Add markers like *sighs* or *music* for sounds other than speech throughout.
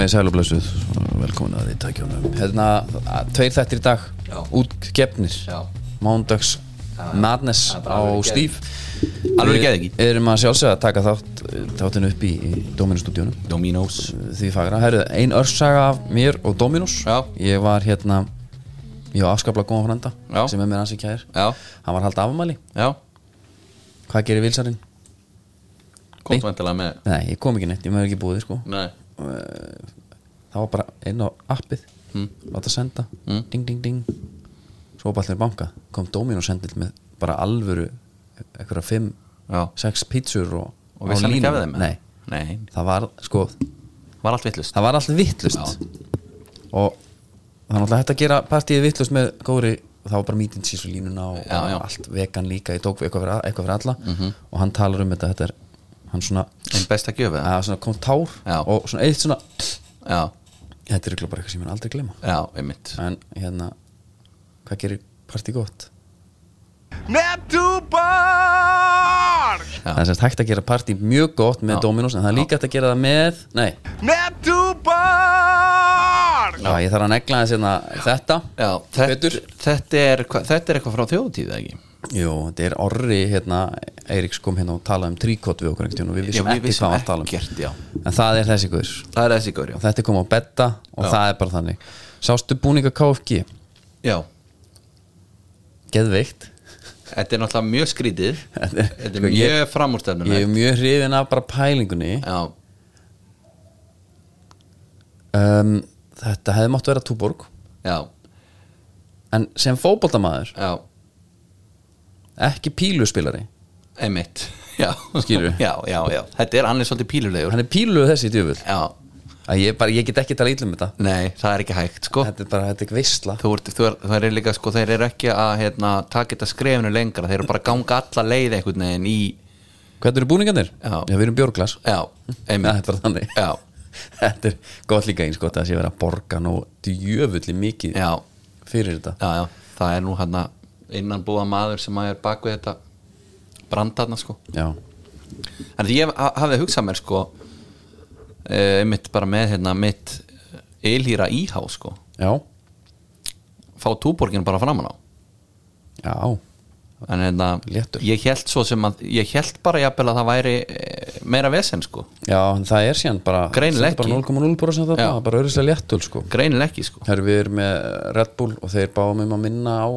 Komið í sælublössuð Velkomin að því tækjónum Hérna, tveir þættir í dag. Já. Út gefnir Já. Mándags Madness á bara alveg geðviki. Við erum að sjálfsögða að taka þátt Þáttinu upp í, í Dominus-stúdíunum Dominos Því fagra. Herðu, ein örsaga af mér og Dominus Já. Ég var hérna Ég var afskaplega góðan frænda Já. Sem er mér ansi kæðir Hann var halda afmæli. Já. Hvað gerir vilsarinn? Komst vantilega með Nei, ég kom ekki neitt, ég maður ekki búið sko. Nei það var bara inn á appið Mm. láta senda, Mm. ding ding ding. Svo bara allir banka. Kom Dominó sendil með bara alvöru eitthvað fimm, Já. sex pítsur og, Og vissi hann á ekki af þeim? Nei, Nei. Það var sko Var allt vittlust það var alltaf vittlust og það er náttúrulega hægt að gera partíið vittlust með góðri og það var bara mítinn sísu línuna og, Já, já. og allt. Vegan líka, ég tók eitthvað fyrir, eitthvað fyrir alla. Og hann talar um þetta, þetta er hann svona, Einn besta gjöf eða? að, svona kom tár Já. og svona eitt svona Já, þetta er örugglega bara eitthvað sem ég mun aldrei glema já, einmitt en hérna hvað gerir partí gott? Netúborg Já. það er semst hægt að gera partí mjög gott með Já. Dominos en það er líka hægt að gera það með nei, Netúborg já, ég þarf að negla þess hérna þetta Já, þetta, Betur. þetta, er, hva- þetta er eitthvað frá þjóðutíð ekki? Jú, þetta er orri hérna, Eiríks kom hérna og talaði um tríkott við okkur og við vissum ekki hvað var að tala um. ekkert, já. En það er þessi Það er þessi já. Og þetta er komið á betta og Já. það er bara þannig. Sástu búninga KFG, Já, geðveikt. Þetta er náttúrulega mjög skrítið. *laughs* Þetta er- Þetta er ég- mjög ég er mjög hrifin af bara pælingunni. Já, um, þetta hefði mátt vera túborg. Já, en sem fótboltamaður já ekki píluspilari? Einmitt. Já, Skilurðu? *laughs* Já, já, já. Þetta er annars svolítið pílulegur. Hann er píluð þessi Já, að ég, bara, ég get ekki tala ítlum þetta. Nei, það er ekki hægt, sko. Þetta er bara, þetta er ekki veistla Þú ert, þú er, það er líka, sko, þeir eru ekki að hérna, taka þetta skrefinu lengra. Þeir eru bara að ganga alla leið einhvern veginn í hvað eru búningarnir? Já. við erum bjórglas. Já, það einmitt þannig. Já, *laughs* þetta er gott líka eins gott að sé vera að borga nú djöfulli mikið já, fyrir þetta. Já, já. Það er nú hérna innan búa maður sem að er bak við þetta brandarna, sko. Já, Þannig ég ha- hafði hugsað mér, sko eh, einmitt bara með hérna mitt ylhýra íhá, sko. Já, fá túborgin bara framan á. Já en hérna, ég held svo sem að ég held bara jafnvel að það væri eh, meira vesen sko, já, það er síðan bara bara ekki. 0,0% þetta, Já. bara auðvitað léttul sko. Greinileg ekki sko. Herru, við erum með Red Bull og þeir báum um að minna á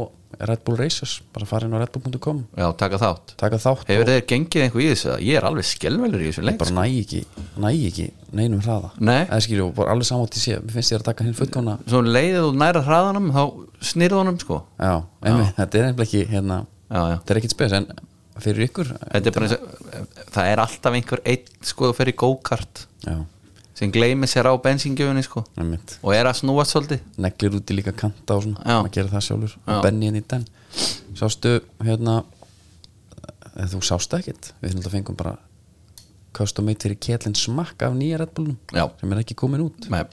Red Bull Racers. Bara fara inn á redbull.com já, taka þátt. Taka þátt hefur og þeir gengið einhver í þessu? Ég er alveg skelvelur í þessu leik bara sko. næ ekki, næ ekki neinum hraða. Nei. eða skilju, bara alveg samátt í sé. Mér finnst ég að taka hinn fullkona svo leiðið þú næra hraðanum þá snýrðu honum sko. Já, einmitt, þetta er nefnilega ekki hérna, já, já. Þetta er ekkit spes en fyrir ykkur er bara það er alltaf einhver einn sko fer í go-kart sem gleymi sér á bensingjöfunni sko. Einmitt. Og er að snúa svolítið. Neglir úti líka kanta og svona maður gerir það sjálfur. Já. og Benny inn í den. Sástu hérna eða þú sástu ekkit við finnum að fengum bara custom made fyrir ketlinn smakk af nýja Red Bullnum Já. sem er ekki komin út. Nei.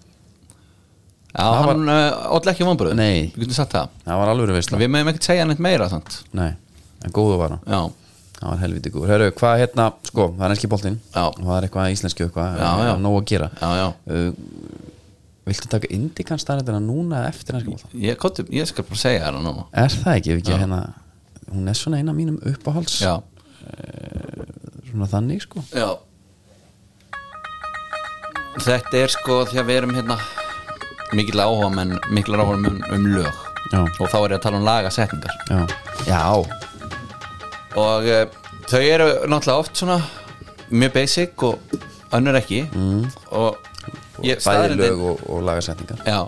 Já, Það var- hann uh, óll ekki vonbröð Nei. við getum sagt það. Það var alveg veistla við meðum ekkert segja neitt meira sant? nei, en góðu var hann. Já, það var helviti góður. Heru, hvað hérna, sko, það er enski boltinn. Já. og það er eitthvað íslensku eitthvað Já, já. nóg að gera. Já, já. Uh, viltu taka Indikan staðrættina núna eftir enski boltan Ég, kottu, ég skal bara segja það nú er það ekki, ef ekki hérna hún er svona eina mínum uppáhalds Já, svona þannig sko. Já. Þetta er sko því að við erum hérna mikill áhuga menn mikill áhuga um, um lög. Já. og þá er ég að tala um lagasetningar. Já, já, og uh, þau eru náttúrulega oft svona mjög basic og önnur ekki. Mm. og ég, bæði staðreyndin- lög og, og lagasetningar. Já.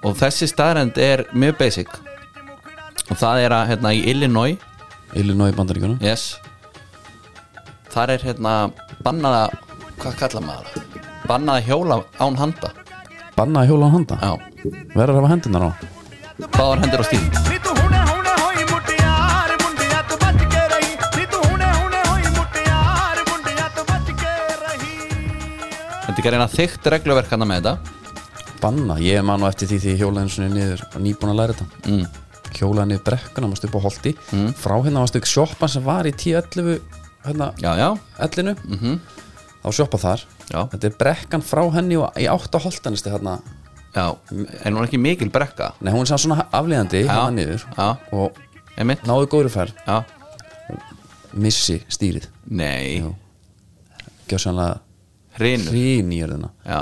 Og þessi staðrend er mjög basic. Og það er að hérna í Illinois. Illinois bandaríkunum Yes. Þar er hérna bannaða Hvað kalla maður það? Bannaða hjóla án handa banna að hjóla á handa verður að hafa hendunar á hvað var hendur á stíl? Þetta er eina þygt regluverkana með þetta Banna, ég er mann og eftir því því hjólaðinsunni niður og nýbúin að læra þetta mm. Hjólaðinni brekkuna mást upp á holdi mm. Frá hérna mást upp sjoppan sem var í 10-11 hérna, já, já. 11 mm -hmm þá sjoppa þar. Já. þetta er brekkan frá henni og í átt á holtanisti hérna já, en hún er ekki mikil brekka? Nei hún er samt svona aflíðandi hérna niður Já. og einmitt, náðu góðri færð já, missi stýrið. Nei. Jú. gjössanlega hrinur, hrín í jörðina. Já.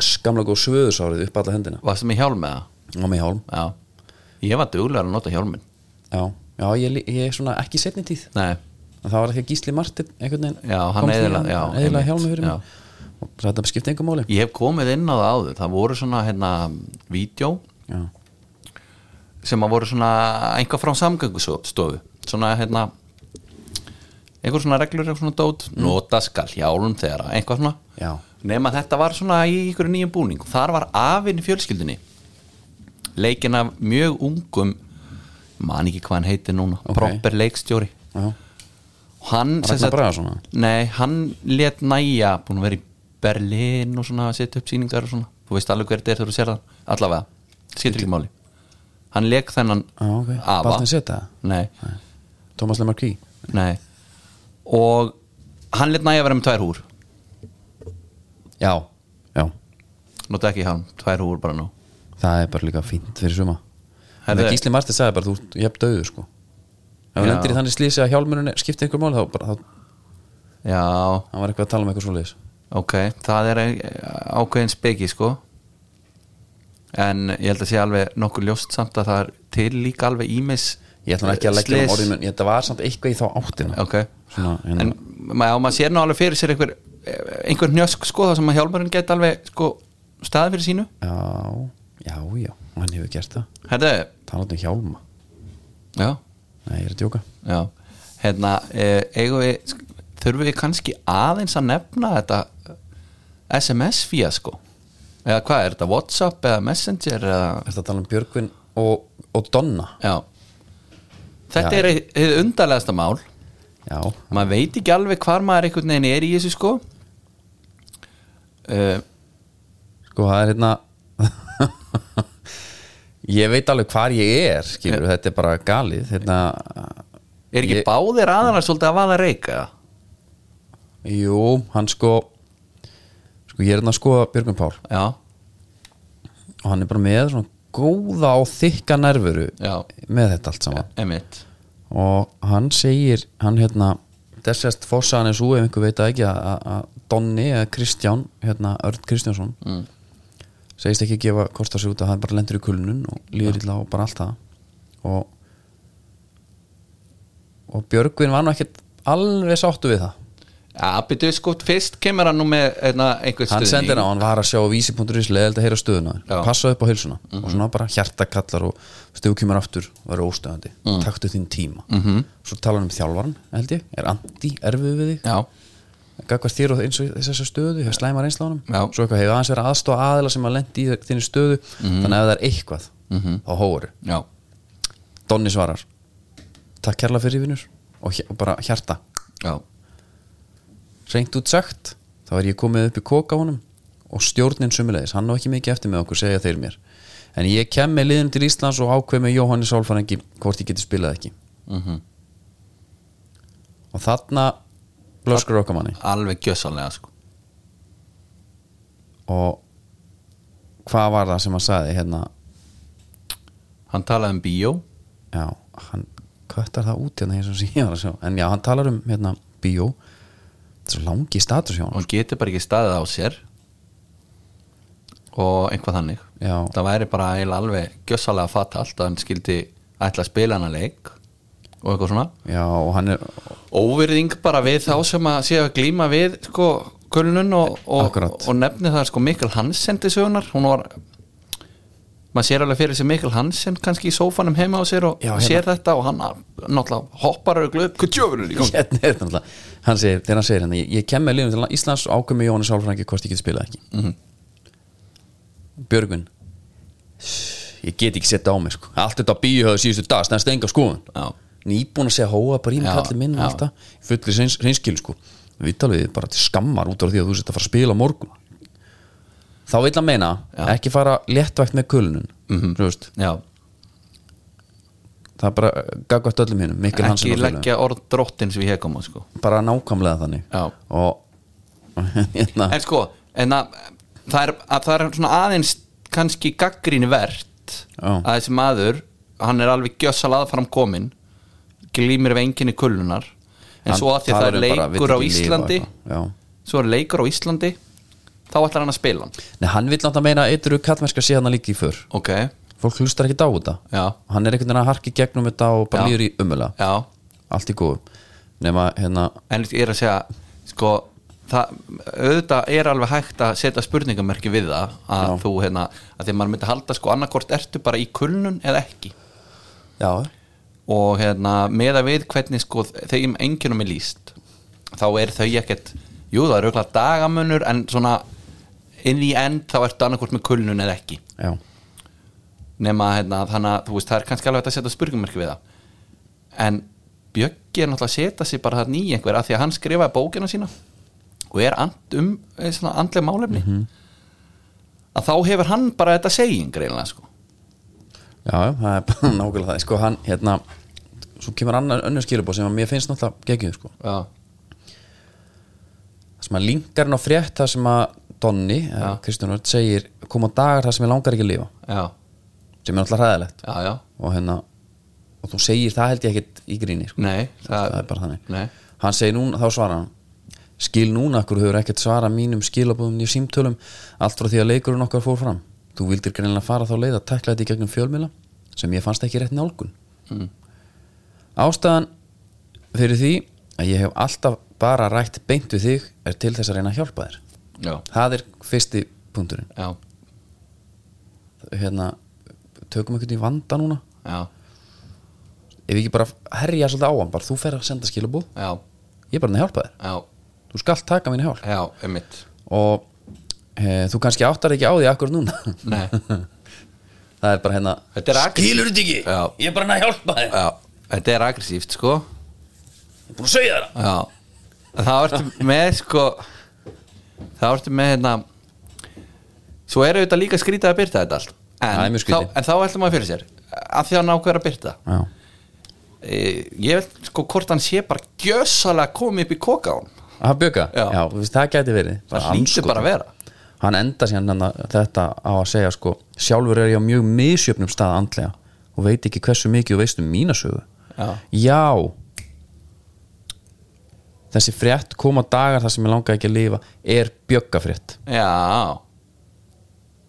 Skamlega góð svöðusárið upp alla hendina. Varstu með hjálm með það? og með hjálm. Já, ég var duglegar að nota hjálmin já, já ég, lí- ég er svona ekki setni tíð. Nei, en það var að Gísli Martin einhvern veginn einmitt, hjálmi fyrir mig. og þetta skipti engum máli. Ég hef komið inn á það áður. Það voru svona hérna vídeo já, sem að voru svona einhver frá samgöngustofu. Svona hérna einhver svona reglur eitthvað svona dót. Nota skal hjálm þegar að- eitthvað svona. Já, nema þetta var svona í einhverju nýjum búning þar var afinn í fjölskyldunni. Leikin af mjög ungum man ekki hvað hann heitir núna Ok. proper leikstjóri. Já. Hann sagt- nei, hann let næja búin að vera í Berlin og svona setja upp sýningar og svona. Þú veist alveg hver þetta er þegar þú sér það? Allavega, skilur ekki máli. Hann leik þennan já ok, afa. Setja nei, Thomas Lemar Kví nei. Og hann let næja vera með tvær húr já, já, nota ekki hann, tvær húr bara nú. Það er bara líka fínt fyrir suma. Gísli Martin sagði bara þú ert jafn döður sko ef hann Já. lendir í þannig slísi að hjálmurinn skipti einhver mál þá bara, þá, já, hann var eitthvað að tala um eitthvað svoleiðis. Ok það er ákveðin speki sko. En ég held að sé alveg nokkuð ljóst samt að það er til líka alveg ímis ég ætla ekki að leggja um slys. orðið mun þetta var samt eitthvað í þá áttina. Ok. Svona, hérna- en ma- já, maður sér nú alveg fyrir sér einhver, einhver njösk sko það sem að hjálmarinn geti alveg sko staði fyrir sínu. Já, já, já, hann hefur gert það. Herðu, talað um hjálma. Já, nei, ég er að djóka. Já. Hérna, eh, eigum við þurfum við kannski aðeins að nefna þetta SMS fía sko? Eða hvað er þetta, Whatsapp eða Messenger eða, er það að tala um Björgvin og, og Donna? Já. Þetta Já. er eið undarlegasta mál. Já, maður veit ekki alveg hvar maður einhvern veginn er í þessu sko. Uh, sko það er hérna *laughs* ég veit alveg hvar ég er skilur, þetta er bara galið hérna, er ekki Ég- báðir aðanar svolítið að vaða reyka? Jú, hann sko sko ég er hérna að skoða Björgvin Pál. Já, og hann er bara með svona góða og þykka nervuru Já. með þetta allt saman. Emitt og hann segir hann hérna þessast fossaðan er svo ef einhver veit ekki að- að að Donni eða Kristján hérna Örn Kristjánsson mm. Segist ekki að gefa kost að sig út að hann bara lendur í kulnun og líður illa og bara allt það. Og og Björgvin var nú ekkert alveg sáttu við það. Já, byrju sko, fyrst kemur hann nú með einna, einhver hann stuðning. sendir á, hann var að sjá vísi.is leðild að heyra stöðuna, Já. passa upp á heilsuna. Og svona bara hjartakallar og stegu kemur aftur og verður óstöðandi, taktu þín tíma. -hmm. svo talar hann um þjálfaran held ég, er Andi erfið við þig? Já, gagvart þér og þessa stöðu hefur slæma reynsla á honum Já. svo eitthvað hefur aðeins verið aðstofa aðila sem að lendi í þinni stöðu. Þannig að það er eitthvað þá hóru já, Donni svarar takk kærlega fyrir vinnur og, og bara hjarta. Já. Reynt út sagt þá er ég komið upp í koka honum og stjórnin sumulegis, hann á ekki mikið eftir með okkur segja þeir mér. En ég kem með liðin til Íslands og ákveð með Jóhanni Sálfarengi hvort ég geti spilað ekki. Mm og þarna blöskur okkar manni Alveg gjössalega sko. Og hvað var það sem hann sagði hérna? Hann talaði um bíó. Já, hann köttar það út hérna eins og að sjá. En já, hann talar um hérna bíó. Þetta er svo langi status hjá hann hann getur bara ekki staðið á sér. Og einhvað þannig. Já. það væri bara alveg gjössalega fatalt að hann skildi ætla að spila hana leik og eitthvað svona. Já, og hann er óvirðing bara við þá sem að séu að glíma við sko kulnun og, og, og nefni það sko Mikkel Hansen til sögunar. Hún var maður sér alveg fyrir sig Mikkel Hansen kannski í sófanum heima á sér og Já, sér þetta og hann náttúrulega hoppar og glöð, hvað er gang hérna er þetta náttúrulega. Hann segir, þegar hann segir hérna, ég, ég kem með liðum til Íslands og ákveð með Jóhanni Sálfrangi hvort ég geti spilað ekki. Mhm. Björgvin ég get ekki setja á mig sko. allt þetta bíu höfðu síðustu dag stendst enga skoðun. Já. Nýbúin að segja hóa bara í mig Já, kallið minn og allt það. Í fulli reyns, reynskil sko. Við talið bara til skammar út af því að þú sett að fara að spila á morgun. Þá vil hann meina Já. ekki fara léttvægt með kulnun mm -hmm. Það er bara gagvægt öllum hinnum ekki leggja orð drottins við hegum sko. bara nákvæmlega þannig. Já. og, *laughs* hérna, en sko en að, það, er, að það er svona aðeins kannski gaggríni verðt að þessi maður hann er alveg gjössalað fram komin glýmir við enginni kullunar en svo að því að það er um bara, leikur á Íslandi svo er leikur á Íslandi þá ætlar hann að spila hann. Nei, hann vil náttúrulega meina að eitthvað kallmennska sé hann líka í för. Ok, fólk hlustar ekki á þetta. Já, hann er einhvern veginn að harki gegnum þetta og bara líður í umulega já. Allt í góðu. Nema hérna en ég er að segja sko, það, auðvitað er alveg hægt að setja spurningamerki við það að Já. þú hérna, að því að maður myndi halda sko annarkort ertu bara í kulnun eða ekki. Já, og hérna með að við hvernig sko þeim enginum er líst þá er þau ekkert jú það er auðvitað dagamunur en svona inn í end þá ertu annarkort með kulnun eða ekki. Já, nema hérna þannig að þú veist það er kannski alveg að setja spurningamerki við það. En Bjöggi er náttúrulega að setja sig bara þarna í einhver af því að hann skrifaði bókina sína og er and um eh, svona andleg málefni. Að þá hefur hann bara þetta seging greinlega sko. Já, það er bara *laughs* nákvæmlega það. Sko hann, hérna svo kemur annar önnur skilubóð sem að mér finnst náttúrulega geggjuð sko. Það sem að linkar hann á frétt það sem að Donni, eða Kristján Örd segir koma dagar það sem ég langar ekki að lifa. Já, sem er náttúrulega hræðilegt. Já, já. Og hérna og þú segir það held ég ekkit í gríni sko. nei, það er bara þannig. nei, hann segir núna, þá svara hann skil núna, akkur hefur ekkert svara mínum skilabúðum í símtölum allt frá því að leikurinn okkar fór fram. Þú vildir greinilega fara þá leið að tekla þetta í gegnum fjölmila sem ég fannst ekki rétt nálgun. Mm. Ástæðan fyrir því að ég hef alltaf bara rætt beint við þig er til þess að reyna að hjálpa þér. Já, það er fyrsti punkturinn. Já, hérna, tökum einhvern í vanda núna. Já, ef ég ekki bara herja svolítið á hann bara þú fer að senda skilabúð já, ég er bara að hjálpa þér. Já, þú skalt taka mín hjálp. Og e, þú kannski áttar ekki á því akkur núna. *laughs* Það er bara hérna er skilur þetta ekki, Já. ég er bara að hjálpa þér. Já, þetta er aggressíft sko. Ég er búin að segja það. Já. En Það ertu með sko Það ertu með hérna Svo eru þetta líka skrítið að byrta þetta allt. En, mjög þá, en þá ætlum maður fyrir sér að því að hann ákveður að byrta já, e, Ég vil sko hvort hann sé bara gjössalega komið upp í koka á hann það gæti verið. Það andskotinn. bara að vera. Hann enda síðan hann þetta á að segja sko, sjálfur er ég á mjög misjöfnum stað andlega og veit ekki hversu mikið og veist um mína sögu Já. þessi frétt koma dagar þar sem ég langa ekki að lifa er bjöggafrétt. Já.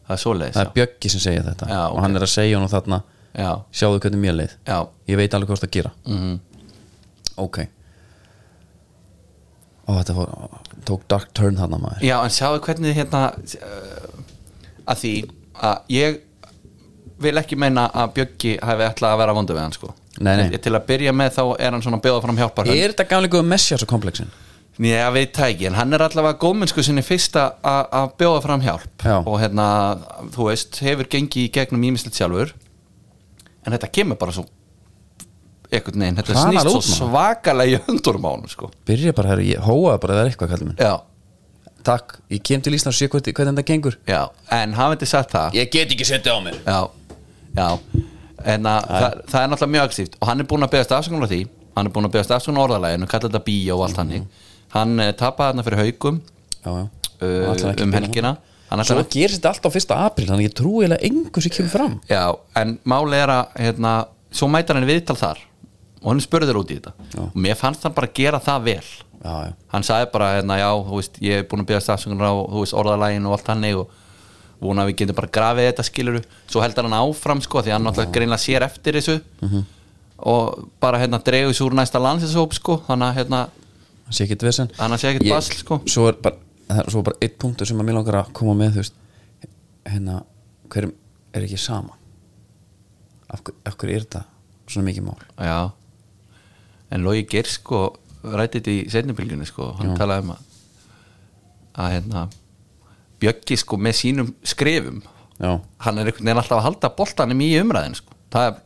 Það er svoleiðis það er bjöggi sem segja þetta. Já, og ok. hann er að segja hann þarna Já, sjáðu hvernig mér leið. Já, ég veit alveg hvað það gera. Mhm. Ok. Og þetta fór, tók dark turn þarna maður. Já, en sjáðu hvernig hérna uh, að því að ég vil ekki meina að Bjöggi hafi ætlað að vera vondu við hann sko Nei, nei. Til að byrja með þá er hann svona að bjóða fram hjálpar er þetta gamlega messjás og komplexin? Ég veit það ekki, en hann er allavega góðmennsku sinni fyrsta að bjóða fram hjálp. Já. og hérna, þú veist, hefur gengið í gegnum ímislegt sjálfur en þetta kemur bara svo einhvern veginn, þetta Hraðar snýst svo svakalega í höndurum á hann sko. byrja bara, herri, ég hóaði bara eða eitthvað kallið minn Já, takk, ég kem til Ísland og sé hvernig, þetta gengur. Já, en hafandi sagt það? Ég get ekki setja á mér. Já, já en að það, það er náttúrulega mjög aktíft og hann er búinn að beðast afsökunar á því. Hann er búinn að beðast afsökunar á orðalæginu kalla þetta bíó og allt hannig hann uh, tapaði þarna fyrir haugum uh, um helgina. hann svo gerist þetta alltaf fyrsta apríl þannig að ég trúi eiginlega engu sem kemur fram. Já, en máli er að hérna, svo mætar hann viðtal þar. Og hann spurður út í þetta. Já. og mér fannst hann bara gera það vel. Já, já, hann sagði bara, hérna, já, þú veist ég er búinn að beðast afsökunar á, orðalæginu og allt hannig og vona að við getum bara grafið þetta skiluru, svo heldur hann áfram sko, því hann náttúrulega greinlega sér eftir þessu. Mhm. og bara hérna sér úr næsta landsinsóp sko, þannig að hérna það sé ekki dvesen Þannig að sé ekkert basl, sko. svo er bara, það er svo bara eitt punktur sem að mér langar að koma með þú veist. Hérna, hverjum er ekki sama af, af hverju er þetta svona mikið mál? Já. En Logi Geir sko rætti þetta í setnibylgjunni sko, hann talaði um að að hérna Bjöggi sko með sínum skrifum já, hann er einhvern veginn alltaf að halda boltanum í umræðin sko. það er,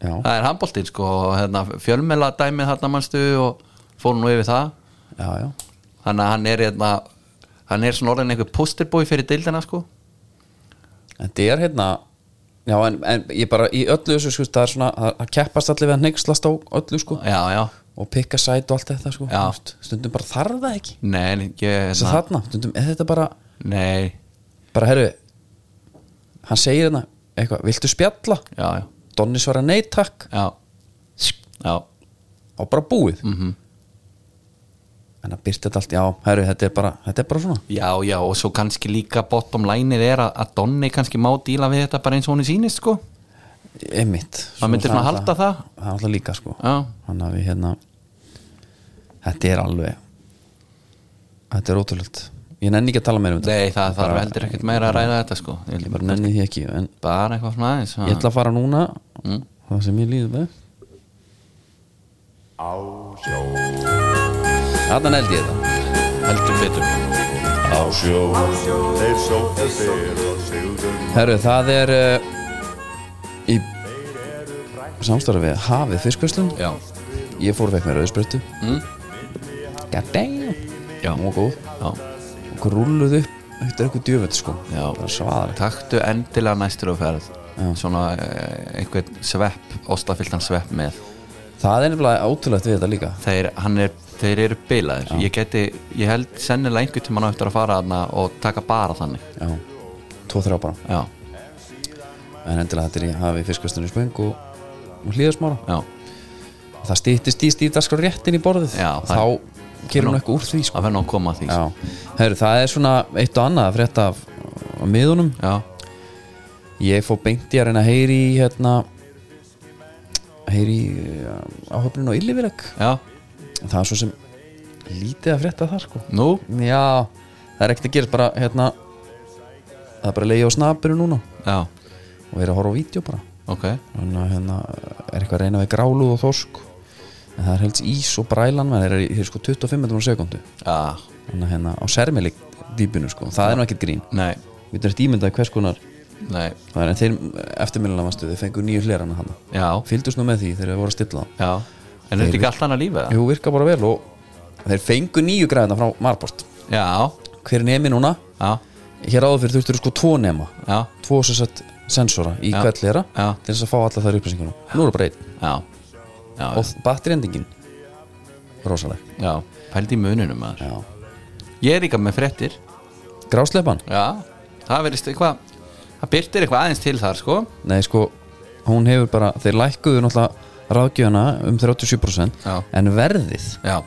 það er handboltinn sko, hérna, fjölmela dæmið þarna mannstu og fór nú yfir það. Já, já. þannig að hann er hérna, hann er svona orðin einhver posterbói fyrir deildina sko. En þetta er hérna já, en, en ég bara í öllu þessu sko, það er svona, það, það keppast allir við að neykslast á öllu sko. Já, já, og pikka sæt og allt þetta sko. Stundum bara þarf það ekki. Nei, ég að þarna, stundum er þetta bara Nei, bara herru hann segir hérna eitthvað, viltu spjalla? Já, já, Donni svara nei takk. Já. Já, og bara búið. Mhm. En að byrta þetta allt, já, herru, þetta er bara þetta er bara svona. Já, já, og svo kannski líka bottom line er að, að Donni kannski má díla við þetta bara eins og hún er sýnist, sko. Einmitt. Maður myndir svona halda það. Það. er alltaf líka sko. Já, Þannig að við hérna Þetta er alveg Þetta er ótrúlegt Ég nenni ekki að tala meira um þetta. Nei, það þarf heldur ekkert meira að ræða þetta, sko. Ég Ég bara nenni því ekki En bara eitthvað svona aðeins ég ætla að fara núna. Mm. Það sem ég líður með Á sjó, Þarna neldi ég þetta. Heldur betur. Á sjó. Þeir sóttu fyrr og sigðu Herru, það er uh, Í Samstarfi við Hafið fiskverslun. Já, Ég fór vekk með rauðsprötu mm. God damn. Já. Var góð. Já, Og rúluð upp Þetta er eitthvað djöfut sko. Já. Taktu endilega næstur á ferð. Svona eh, einhvern svepp, ostafylltan svepp með. Það er nefnilega ótrúlegt við þetta líka. Þeir, er, þeir eru bilaðir. Ég geti, ég held sennilega einhvern tímann á eftir að fara þarna og taka bara þannig. Já, tvo þrjá bara. Já, En endilega þetta er í Hafið fiskverslun í Spöng og, og hlýðasmára já, Það stýttist í stíðdaskar réttin í borðið. Já, og Þá gerir hún eitthvað úr því sko. því Já, Heru, það er svona eitt og annað að frétta af, af miðunum. Já, Ég fór beint í að reyna að heyri hérna heyri í áhöfnin á Yllivirek já, það er svo sem lítið að frétta þar sko. Nú? Já, það er ekkert að gera bara hérna það er bara að leiða á snabinu núna. Já, og vera að horfa á vídeo bara. Ok, þannig að hérna er eitthvað að reyna við gráluð og þorsk en það er helst ís og brælan þeir eru sko 25 metrum á sekundu að hérna á sermilik dýpinu sko það er nú ekkert grín. Nei. Við erum eftir ímyndaði hvers konar nei, það er en þeir eftirmjölinna vastu þeir fengu nýju hlerana hann fylgdust nú með því þegar þeir voru að stilla. Það já. En er þetta ekki allt annað lífið? jú virka bara vel og þeir fengu nýju græðina frá Marport. Já, hver er nemi núna? Já, hér áður fyrir þurftur sko tvo nema. Já, tvo sensora í hvert hlera til þess að fá alla þær upplýsingunum nú er það bara einn já og batterendingin rosaleg. Já, pældi í mununum maður. Ég er líka með fréttir. Grásleipan já, það verðist eitthvað það byrtir eitthvað aðeins til þar sko. Nei sko hún hefur bara þeir lækkuðu náttúrulega ráðgjöfuna um 37% Já. en verðið já,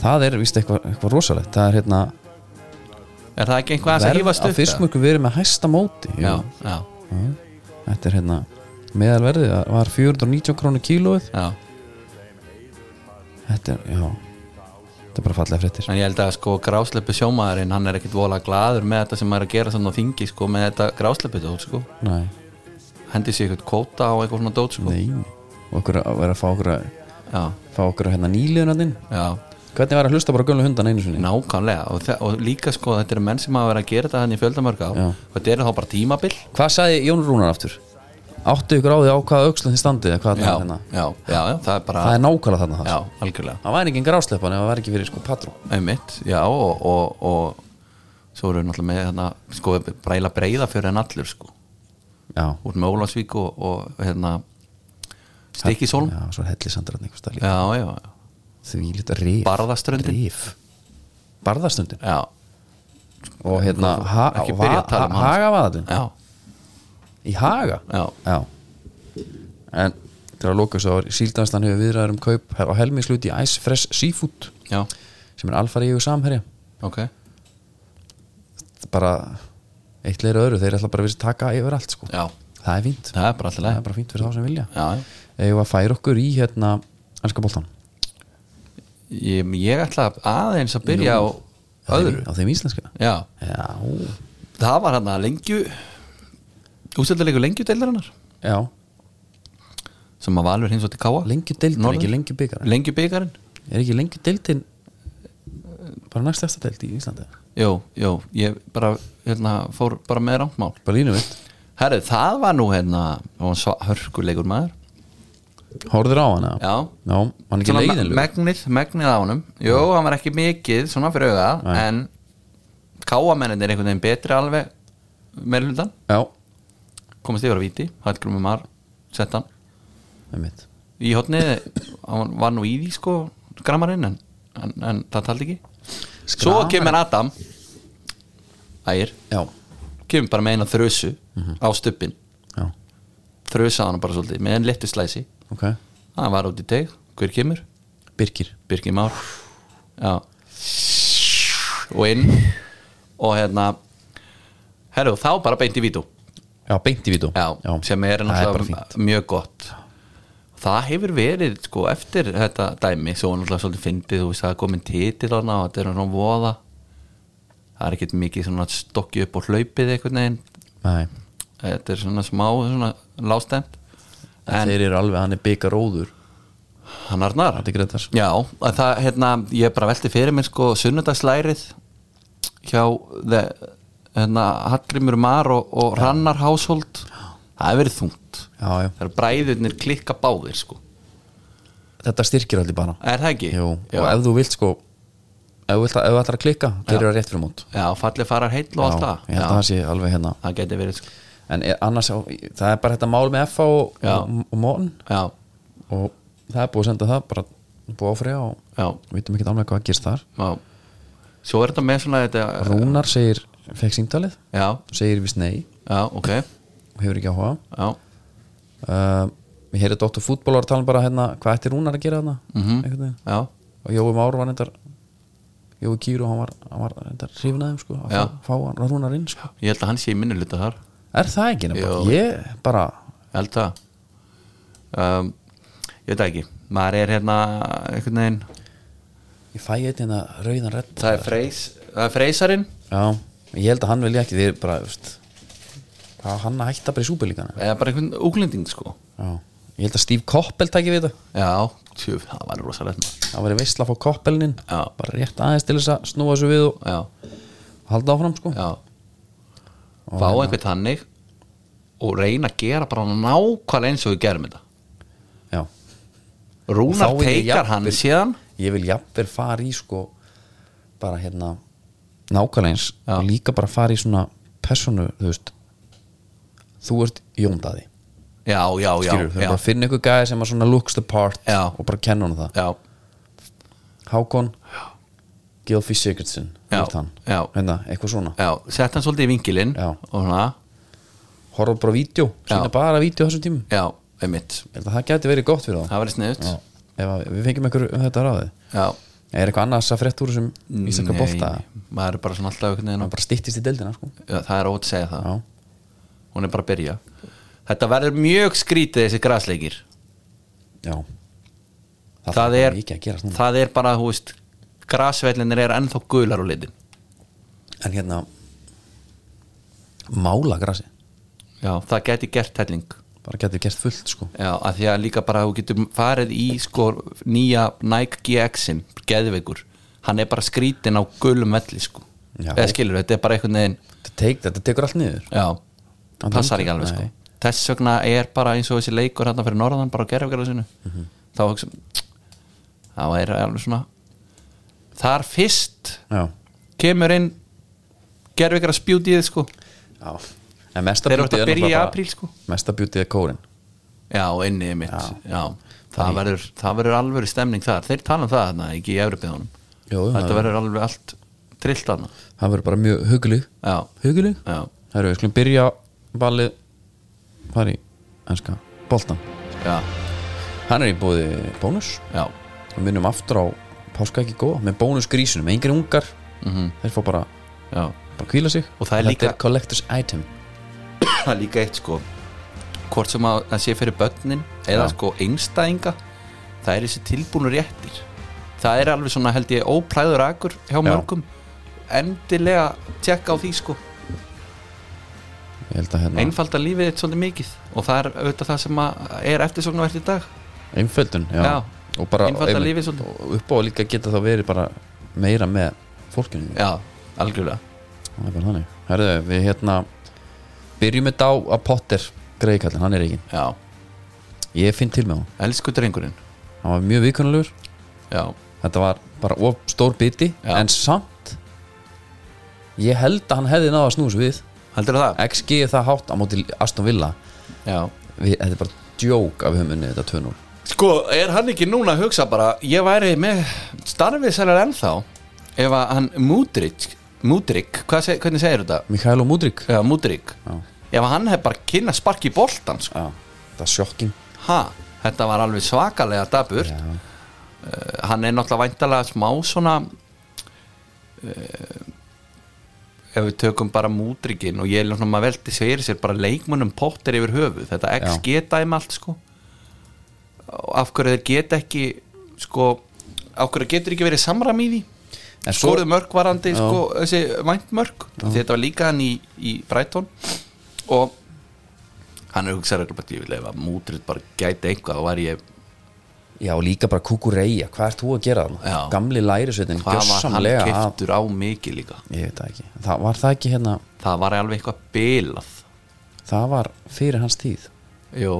það er vist eitthvað, eitthvað rosalegt. Það er hérna er það ekki eitthvað að verð hýfast á upp fiskmörku verið með hæsta móti? Já, já, þetta er hérna meðalverðið var 419 krónu kílóið. Já. Þetta er, já. Þetta er bara fallega fréttir. En ég held að sko grásleppu sjómaðurinn hann er ekkit vola glaður með þetta sem er að gera svona þingi sko með þetta grásleppu dót sko. Nei, hendi sér eitthvað kvóta á eitthvað svona dót sko. Nei. Og okkur að vera að fá okkur að já, fá okkur að hérna nýliðunarinn já, hvernig var að hlusta bara á gömlu hundan einu sinni? Nákvæmlega. Og, og líka sko þetta eru menn sem hafa verið að gera þetta hann í fjöldamörg á þetta eru þá bara tímabil. Hvað sagði Jón Rúnar aftur áttu ykkur á því á hvaða aukslan þið standið eða hvað það er hérna? já, já, já, það er bara það er nákvæmlega þarna það já, algjörlega. Það væri engin grásleppan ef það væri ekki fyrir sko patró einmitt, já og, og, og svo eru við náttúrulega með hérna, sko, bræla breyða fyrir en allur sko. Já, út með Ólasvík og, og hérna Stikisólm já, svo er hellisandrarn einhvers staðar líka. já, já, já, því lítið rif. Barðaströndin. rif. Barðaströndin? Já, og hérna Ekki að um hagavaðatun já, í haga? Já, já. En til að loka svo síldanstan hefur viðræður um kaup á helmingslut í Ice Fresh Seafood já, sem er alfari yfir samherja. Ok. Bara eitt leira öðru þeir ætla bara að vera að taka yfir allt sko. það er fínt. Það er bara það er bara fínt fyrir þá sem vilja. Eða að færa okkur í hérna ennska boltan Ég, ég ætla aðeins að byrja á öðru. á þeim íslenska? Já, já, það var hann að lengju ústöldalegu lengjudeildarinnar já, sem að valur hins og til káa lengju deildin Norður. ekki lengju byggar lengju byggarinn er ekki lengju deildin bara næst eftir deild í Íslandi? Jú, jú, ég bara hérna, fór bara með rántmál bara línu vitt herru, það var nú hérna hörkulegur maður. Hórður á hana? já, Já, hann ekki leiðinlug megnið, megnið á honum. Jú, hann var ekki mikið svona fyrir Nei. en káamennin er einhvern veginn betri alveg með hlutan Já, komast yfir á víti, Hallgrimur Mar sett hann. Í hotnið hann var nú í því sko grammarinn en, en, en það taldi ekki. Svo Skramar. kemur Adam. Ægir, já, kemur bara með eina þrösu Mhm. á stuppin já, þrösa hann bara svolítið með einn lettu slæsi. Ok. Hann var út í teg, hver kemur? Birkir. Birgir Már. Já. Og inn. Og hérna herru, þá bara beint í vítu já, beint í já, sem er Það náttúrulega mjög gott. Það hefur verið sko eftir þetta dæmi svo náttúrulega svolítið fyndið þú veist það er komin titil þarna og þetta er svona voða. Það er ekkert mikið svona stokki upp og hlaupið einhvern veginn. Nei, þetta er svona smá svona lástemt en þeir eru alveg, hann er byggar óður hann Arnar. Já, að það, hérna, ég er bara velti fyrir mér sko sunnudagslærið hjá the, hérna, Hallgrimur Mar og, og Rannar Household það hefur verið þungt. Já, já, það er bræðurnir klikka báðir sko. Þetta styrkir allir bara. Er það ekki? Jú, og ef þú vilt sko ef þú vilt að, að klikka, gerir það rétt fyrir mót. Já fallið farar heill og allt það. ég held að það sé alveg hérna. Það geti verið sko. En er, annars, það er bara þetta mál með FA og, og, og Já, og það er búið að senda það bara búið áfriða og við vitum ekki alveg hvað gerst þar. Já. Svo er þetta með svona þetta Rúnar segir, fekk símtalið. Já, segir vist nei. Já, ok. Og hefur ekki áhuga. Uh, við heyrðum Dr. Fútból að tala um bara hérna, hvað ætti Rúnar að gera þarna? Mhm. veginn. Já, og Jói Már var reyndar Jói Kýru, hann var, hann var að þeim sko, að Já. fá, hann Rúnar inn sko. ég held að hann sé luta þar. Er það ekki nefnilega? Ég bara Ég held það. Um, Ég veit ekki. Maður er hérna einhvern veginn ég fæ eitthvað hérna rauðan redd er, það er freysarinn já, ég held að hann vilja ekki því bara, hvað hann að hætta bara í súpilíkana eða bara einhvern úglending sko. Já, ég held að Steve Koppel tæki við þetta. Já, tjú, það var rosalegt það væri veistla að fá Koppelnin Já. bara rétt aðeins til þess að snúa þessu við og Já, halda áfram sko. Fá einhvern þannig og reyna að gera bara nákvæmlega eins og við gerum þetta. Já. Rúnar ég teikar hann síðan. Ég vil jafnvel fara í sko bara hérna nákvæmlega eins Já. og líka bara fara í svona personu, þú veist þú ert jóndaði Já, já, já, skilur, þú já, bara að finna ykkur gæði sem að svona looks the part Já. og bara kenna hann það já, Hákon Gilfi Sigurdsson, þú Já. veist hann Já. hérna, eitthvað svona já Sett hann svolítið í vinkilinn Já. og svona, horfa bara á vídeo, sína Já. bara vídeo á þessum tímum já, einmitt Ég held að það geti verið gott fyrir Það verið sniðut Já. ef að við fengjum einhver um þetta ráði Já, er eitthvað annars að frétt úr þessum ísaka bolta? maður er bara svona alltaf einhvern veginn bara styttist í deildina sko. Já, það er ótt að segja það. Já, hún er bara að byrja. Þetta verður mjög skrítið þessi grasleikir. Já. Það, það, er, það er bara hú veist grasvellinir er ennþá gular á litin. En hérna mála grasi já, það geti gert helling bara getur gert fullt sko. Já, að því að líka bara þú getur farið í sko nýja Nike GX-in geðveikur, hann er bara skrítin á gulum velli sko. Já. eða skilur, þetta er bara einhvern veginn þetta, teik, þetta tekur allt niður. Já, Hann passar ekki alveg sko. Þess vegna er bara eins og þessi leikur hérna fyrir norðan bara á gerfgarðasinu Mhm. þá hugsa þá er alveg svona þar fyrst já, kemur inn gerfikar að spjútið sko. Já. en mesta þeir beauty að er byrja í apríl sko. mesta bjútið er kórin. Já, inni mitt já. Já. Það, verður, það verður alveg stemning þar. Þeir tala um það þarna, ekki í Evropiðunum þetta verður alveg allt trillt þarna. Það verður bara mjög hugli hugli já, það eru við skulum byrja ballið fara í ennska boltan já, hann er í bóði bónus. Já, og minnum aftur á páska ekki góða með bónusgrísunum, engir ungar. Mhm, þeir fá bara, já. bara kvíla sig. Og það er Þetta líka- er collector's item það er líka eitt sko hvort sem að það sé fyrir börnin eða Já. sko einstæðinga það er þessi tilbúnu réttir. Það er alveg svona held ég óplæður akur hjá mörgum. Endilega tjekka á því sko. Hérna, einfalda lífið eitt svolítið mikið og það er auðvitað það sem er eftirsóknarvert í dag. Einföldun já. Já. og bara einmitt- og upp á að líka geta þá verið bara meira með fólkinu. Já, algjörlega. Það er bara þannig. Herðu, við hérna byrjum þetta á að Potter greiðkallin, hann er ekki já, ég finn til með hann, elsku drengurinn. Hann var mjög viðkunnulegur já, þetta var bara of stór biti Já. en samt ég held að hann hefði náða að snús við. Heldur það? XG er það hátt á móti Aston Villa. Já, við, þetta er bara djók að við höfum unnið þetta 2-0 Sko, er hann ekki núna að hugsa bara Ég væri með starfið sælar ennþá Ef að hann Múdrik Múdrik, seg, hvernig segir þetta? Mudrik. Já, Múdrik Já. Ef að hann hef bara kynna sparki í boltan sko. Já, það er sjokking Ha, þetta var alveg svakalega dabur Já, Hann er náttúrulega væntalega smá svona uh, Ef við tökum bara Múdrikin Og ég er náttúrulega maður veldi segir sér bara leikmönnum pottir yfir höfu Þetta XG dæmi allt sko. Og Af hverju þeir geta ekki Sko Af hverju getur ekki verið samram í því skoruð mörg varandi sko, þessi vænt mörg þetta var líka hann í, í Brighton. Og hann er hugsaður að ég vil ef að mútrið bara gæti eitthvað þá var ég Já, og líka bara kukureia, hvað ert þú að gera? Já. Gamli lærisveitin, hvað var hann keftur á mikið líka? Ég veit ekki, það var það ekki hérna það var alveg eitthvað bilað. Það var fyrir hans tíð. Jú.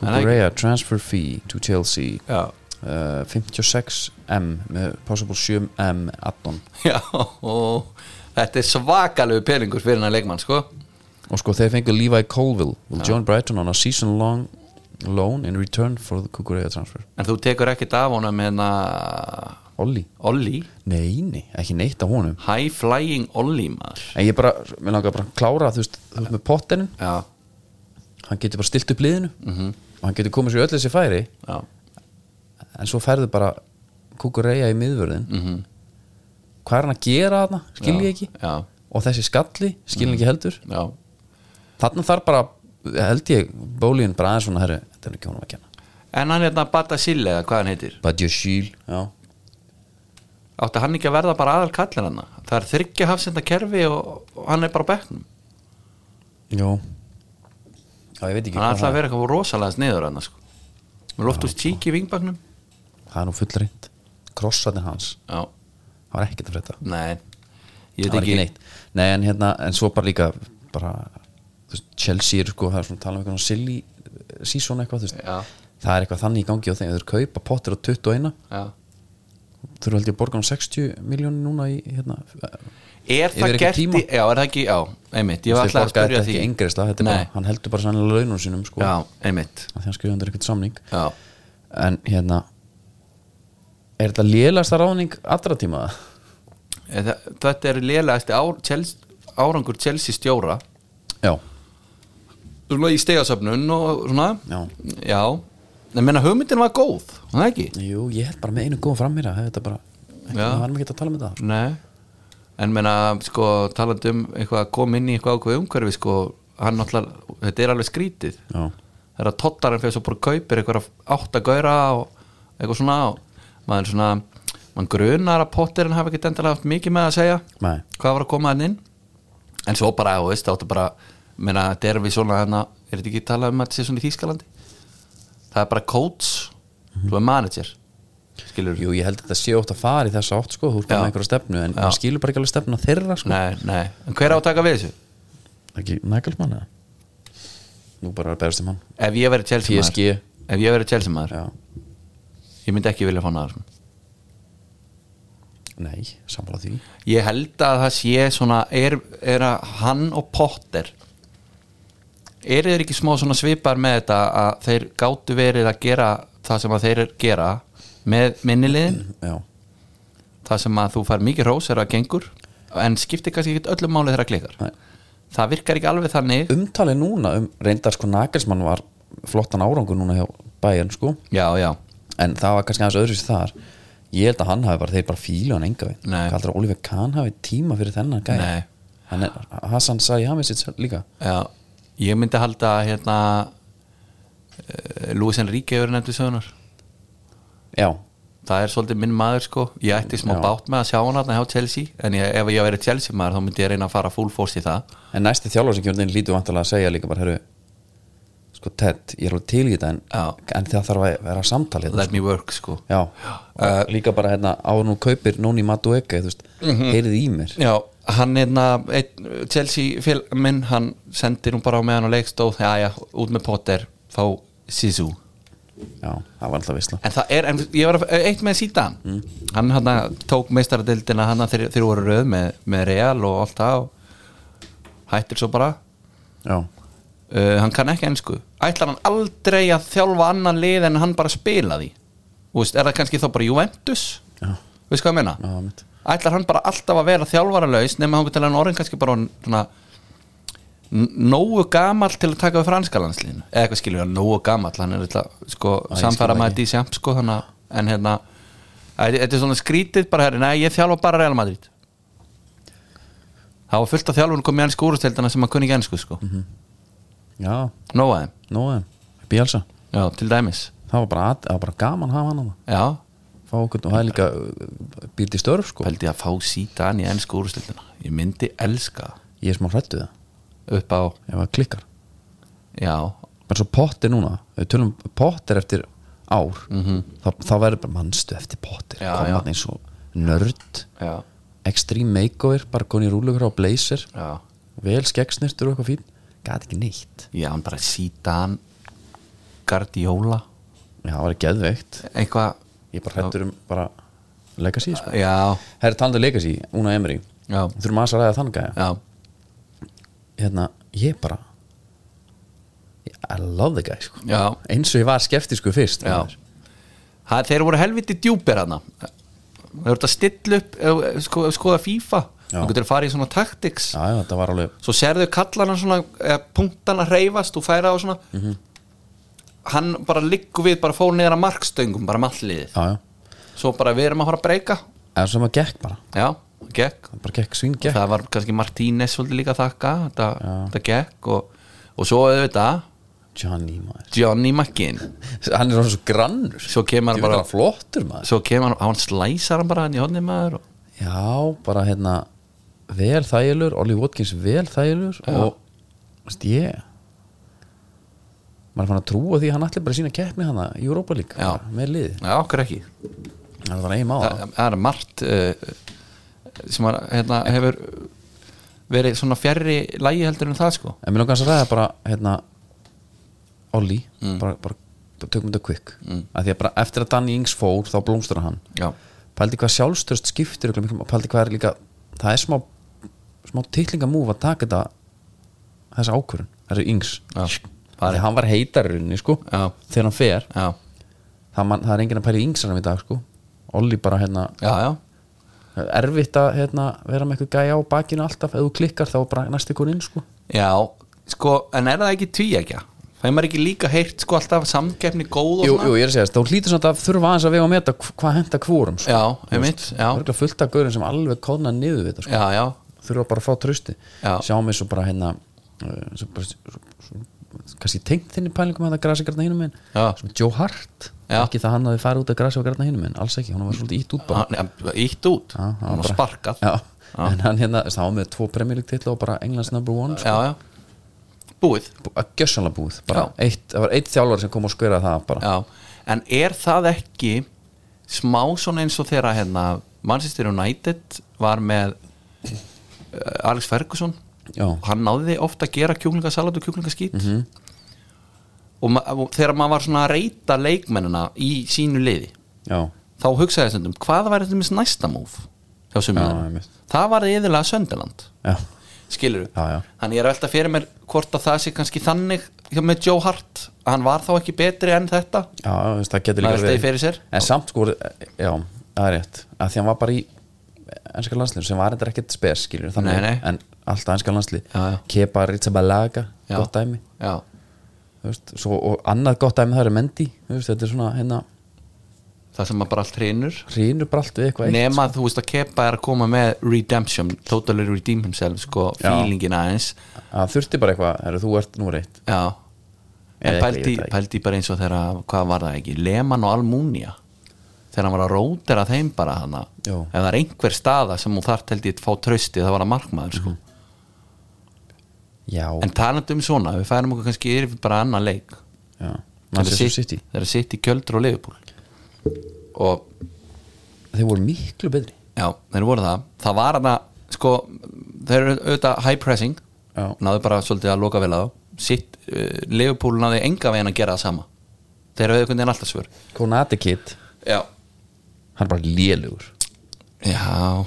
Kukureia, transfer fee to Chelsea. Já, uh, 56M með possible 7M addon. Já þetta er svakalegu peningur fyrir hann leikmann sko. Og sko þeir fengu Levi Colville. Will join Brighton on a season long loan in return for the Kukureia transfer. En þú tekur ekkert af honum hérna Olli? Olli, Nei, nei, ekki neitt af honum. High flying Olli maður. En ég bara, mér langar bara að klára þú veist, þú veist með pottenin já, hann getur bara stilt upp liðinu. -hmm. og hann getur komið sér öll þessi færi. Já, en svo færðu bara kukureia í miðvörðin -hmm. hvað er hann að gera þarna, skil ég ekki. já, og þessi skalli, skil ég ekki heldur. Já. Þarna þarf bara, held ég bólíðin bara aðeins svona, herru, þetta er ekki honum að kenna. En hann er þetta Bata Sille eða hvað hann heitir? Já. Átti hann ekki að verða bara aðal kallin hann Það er þryggja hafsenda kerfi og, og hann er bara Jó. Já, ekki Hann það að vera eitthvað rosalega sniður hann sko. Með loftust tík í vingbaknum það er nú fullreint krossatin hans, Já, það var ekkert að frétta. Nei. Ég veit ekki, neitt. Nei, en hérna, en svo bara líka bara, þú veist, Chelsea er sko, það er svona tala um eitthvað silly season eitthvað, þú veist. Það er eitthvað þannig í gangi á þeim, þeir kaupa pottir á 21 Já. þurfa held ég að borga um 60 miljónir núna í hérna, Er Yfir það gert í, já, er það ekki, já, einmitt. Ég var alltaf að spyrja því. er Nei. bara, hann heldur bara sannlega launum sínum sko, Já, einmitt. Að því hann skrifa undir eitthvað samning. Já, en hérna er þetta lélasta ráðning allra tíma? Eða, Þetta er lélegasti ár, Chelsea, árangur Chelsea stjóra. Já, í stegasöfnun og svona. Já, Já, en menna hugmyndin var góð Það ekki? jú, ég held bara með einu góðum fram mér þetta bara, það var ekki að tala með það Nei. En menna, sko, talandi um eitthvað að koma inn í eitthvað ákveð umhverfi sko, hann náttúrulega, þetta er alveg skrítið. Já, þegar tottarinn fyrir svo bara kaupir eitthvað átt að gaura og eitthvað svona og maður er svona, mann grunar að potterinn hafi ekki endilega haft mikið með að segja. Nei, hvað var að koma hann inn? En svo bara, þú veist, áttu bara menna, þetta er við svona, hérna, er þetta ekki talað um að þetta sé svona í Þýskalandi? Það er bara coach, þú er manager skilur jú, ég held að þetta sé ótt að fara í þessa átt sko, þú Já. með einhverja stefnu en maður skilur bara ekki alveg stefna þeirra sko, Nei, nei, en hver á að taka við þessu? ekki Nagelsmann eða? Nú bara að beðast um hann Ef ég verið maður. Ef ég myndi ekki vilja fá náður nei, samfélag því. Ég held að það sé svona er, er að hann og Potter er þeir ekki smá svona svipar með þetta að þeir gátu verið að gera það sem að þeir gera með minniliðin *clears throat* já, það sem að þú fær mikið rós er að gengur en skiptir kannski ekki öllum máli þeirra klikar Nei. það virkar ekki alveg þannig. Umtalið núna um reyndar sko Nagelsmann var flottan árangur núna hjá Bayern sko. Já, já, en það var kannski aðeins öðru sér þar. Ég held að hann hafi bara, þeir bara fílu hann enga við Nei. að Oliver Kahn hafi tíma fyrir þennan gæja? Nei. hann er, Hassan sitt líka? Já ég myndi halda hérna uh, Luis Enrique hefur nefndi sögunar. Já, það er svolítið minn maður sko. Ég ætti smá Já. bátt með að sjá hann hérna hjá Chelsea en ég, ef ég verið Chelsea maður þá myndi ég reyna að fara full force í það. En næsti þjálfur sem inn lítur vantilega að segja líka bara, herru sko Ted, ég er alveg til í þetta en, en það þarf að vera samtalið let me work sko. Og líka bara hérna á nú kaupir Nóni Madueke, þú veist Mhm. heyrið í mér. Já, hann hérna einn, Chelsea fél minn, hann sendir hún bara á meðan á leikstóð, já já, út með Potter fá Sisu. Já, það var alltaf visla en það er, en ég var eitt með sítan Mm. hann hann tók meistaradildina hann þeir, þeir voru röð með, með Real og allt það og hættir svo bara. Já, uh, hann kann ekki ennsku ætlar hann aldrei að þjálfa annan lið en hann bara spila því? Veist, er það kannski þá bara Juventus? Já. veist hvað ég meina? Mitt. ætlar hann bara alltaf að vera þjálfaralaus nema hann til hann orðin kannski bara svona nógu gamall til að taka við franska landslíðinu eða eitthvað skilur hann, nógu gamall hann er eitthvað, sko, samfæra með þetta í sjamt sko, að en hérna þetta er svona skrítið bara herri, nei, ég þjálfa bara Real Madrid. Það var fullt af þjálfun komið enn skúrusteldana sem hann kunni ekki ennsku sko. Já, nógu aðeim, nóðum, Bielsa já, til dæmis. Það var bara, að- það var bara gaman að hafa hann já, Fá okkur, og það er líka uh, býrt í störf sko. Pældi ég að fá síta hann í enn skúrusteldana ég myndi elska það. Ég er smá hrættu það, upp á, ef það klikkar. Já, bara svo Potter núna. Við tölum Potter eftir ár þá, þá verður bara mannstu eftir Potter. Já, koma já. hann eins og nörd. Já, extreme makeover, bara koni í rúlugur á blazer. Já. Vel skeggsnirtur og eitthvað fín gæti ekki neitt Já, hann bara síta hann Guardiola já, það var geðveikt eitthvað, ég er bara hrættur um bara legacy sko. já, herri talandi um legacy, Una Emery já, þurfum að ræða þann gæja já hérna, ég bara I love the guy sko. Já. eins og ég var skeftisku fyrst. Ha, þeir voru helviti djúpir hana þeir voru að stilla upp sko, skoða FIFA. Þú getur farið í svona var alveg svo sérðu kallana svona punktana hreyfast og færa á svona. Mhm. hann bara liggur við bara fór niður að markstöngum bara með alliðið já, já, svo bara við erum að fara að breyka. Eða sem að gekk bara. Já, gekk. Bara gekk svín gekk. Það var kannski Martínez svolítið líka að þakka þetta, þetta gekk og, og svo auðvitað Johnny Johnny McGinn. *laughs* Hann er svona svo grannur. Svo kemur hann bara bara flottur maður. svo kemur hann, hann slæsar hann bara hann í hodni maður og, já, bara hérna vel þægilur, Ollie Watkins vel þægilur og veist ég maður er fann að trúa því hann ætli bara sína keppni hana í Europa League Já. bara, með liði, já, okkur ekki. Það var máða það, það er margt uh, sem að, hérna, hefur verið svona fjarrri lægi heldur en það sko. En mér langar að ræða bara hérna Ollie, Mm. bara, bara tökum þetta quick. Mm. að því að bara eftir að Danny Ings fór þá blómstur hann. Já, pældi hvað sjálfstörst skiptir pældi hvað er líka það er smá, smá titlingamúf að taka þetta þessa ákvörun, þessi yngs það er hann var heitarunni sko Já. þegar hann fer, það, man, það er enginn að pæla í yngsarum í dag sko. Olli bara hérna já, erfitt að hérna, vera með eitthvað gæja á bakinu alltaf. Ef þú klikkar þá bara næst ykkur inn sko. Já, sko, en er það ekki tvíækja það er maður ekki líka heyrt sko alltaf samkeppni góð og jú, svona? jú, ég er að segja þess, þá hlýtur svona að þurfa aðeins að vega og meta hv- hvað henda hvórum sko. já, einmitt, það er fullt af gaurin sem alveg kóðna niður við þetta sko. já, já, þurfa bara að fá trösti Já. sjáum við svo bara hérna uh, svo bara, svo, svo, kannski tengt þinni pælingum að það grasi græna hinum minn sem Joe Hart Já. ekki það hann hafi farið út að grasi græna hinum minn alls ekki, hann var svolítið ítt út bara. Ítt út. Já, hann var sparkað. En hann hérna, það var með tvo League titla og bara Englands number one sko. búið. Bú- að gjössanlega búið. Eitt, það var eitt þjálfari sem kom og skverað það bara. En er það ekki smá svona eins og þegar hérna Manchester United var með Alex Ferguson. Já. hann náði ofta að gera kjúklingasalat og kjúklingaskít. Og, ma og þegar maður var svona að reyta leikmennina í sínu liði já, þá hugsaði ég stundum, hvað var þetta með næsta múf hjá einmitt. það var eðilega Sönderland já, skilur þannig ég er velta fyrir mér hvort að það sé kannski þannig með Joe Hart hann var þá ekki betri en þetta? Já, þú það getur líka sér. en samt sko, já, það er rétt. Að því hann var bara í ennska landslið sem var eitthvað ekkert spes skilur þannig, Nei, nei. en alltaf ennska landslið. Kepa Rizabalaga, Já. gott dæmi. Veist, svo, og annað gott dæmi það er Mendy þú veist, þetta er svona hérna það sem maður bara allt hreinur hrýnur bara allt við eitthvað eitt, nema þú veist að Kepa er að koma með redemption, totally redeem himself sko, feelingin aðeins. Að þurfti bara eitthvað, heru, þú ert nú reitt já. En pældi, pældi bara eins og þegar hvað var það ekki, Leman og Almunia þegar hann var að rótera þeim bara hana, Jú. ef það er einhver staða sem hún þarf held ég að fá trösti það var að markmaður sko. já, en talandi um svona, við færum okkur kannski yfir bara annan leik. Þeir eru sitt í kjöldur og liðupúl og þeir voru miklu betri. Já, þeir voru það. Það var hana, sko Þeir eru auðvitað high pressing. Já. Náðu bara svolítið að loka vel þá. Sitt, uh, Leopold náði enga veginn að gera það sama. Þeir eru auðvitað alltaf svör. Konate Kid, Já hann er bara lélugur Já.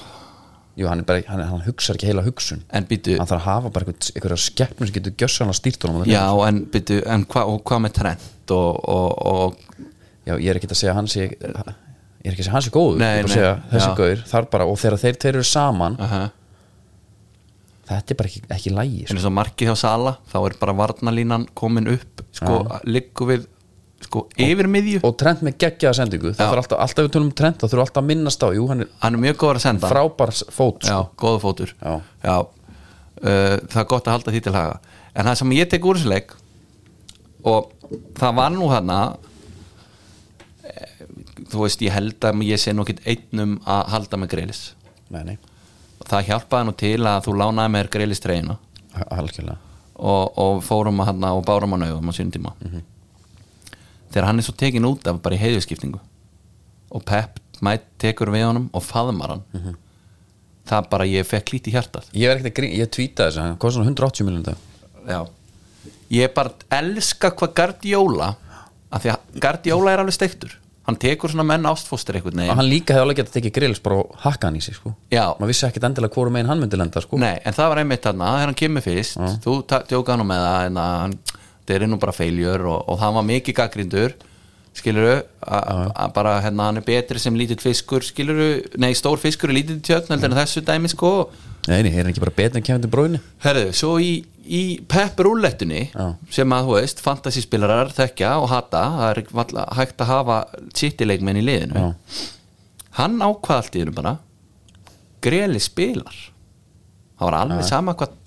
Jú, hann, er bara, hann, hann hugsar ekki heila hugsun. En býtu, hann þarf að hafa bara einhver, einhverja skeppnur sem getur gjössanlega stýrt honum já, en býtu en hvað hva með trend og, og, og já, ég er ekki að segja að hann sé ég er ekki að segja að hann sé góður. Nei, ég er bara að nei, segja, þessi já. gaur þarf bara, og þegar þeir tveir eru saman uh þetta er bara ekki, ekki lægi en eins og markið hjá Sala þá er bara varnalínan komin upp sko, liggur við sko, yfir miðju, og trend með geggjaða sendingu það Já. þarf alltaf, alltaf við tölum um trend þá þurfum alltaf að minnast á, jú, hann er hann er mjög góður að senda. frábær fót já, sko. góðu fótur. Já. Uh, það er gott að halda því til haga. En það sem ég tek úr þessu leik og það var nú þarna eh, þú veist, ég held að ég sé ekkert einnum að halda með greilis og það hjálpaði nú til að þú lánaði mér greilis treyna algjörlega. Og, og fórum að hann og bárum að naugum á sínum tíma þegar hann er svo tekin út af bara í heiðuskiptingu og Pep mætt tekur við honum og faðmar hann það bara ég fekk lítið hjartað. Ég er ekkert að grín, ég tweetaði þess að hann kostar svona 180 miljonum dag. Já. Ég bara elska hvað Guardiola af því að Guardiola er alveg steiktur. Hann tekur svona menn ástfóstur einhvern og hann líka hefði alveg getað tekið grills bara og hakka hann í sig sko. Já. maður vissi ekkert endilega hvort megin hann myndi lenda sko. Nei, en það var einmitt þarna, þegar hann kemur fyrst þú tjóka hann með það en að hann, það er nú bara feiljur og, og það var mikið gaggrindur skiluru, að bara hérna, hann er betri sem lítill fiskur skiluru, nei stór fiskur er lítill tjötn heldur en þessu dæmi sko. Nei, er hann ekki bara betur en kemur til bróðinu Herðu, svo í, í Pep rúllettunni Já. sem að, þú veist, fantasyspilarar þekkja og hata, það er varla hægt að hafa city-leikmenn í liðinu. Já. hann ákvað allt í hennu bara greli spilar. Það var alveg sama hvað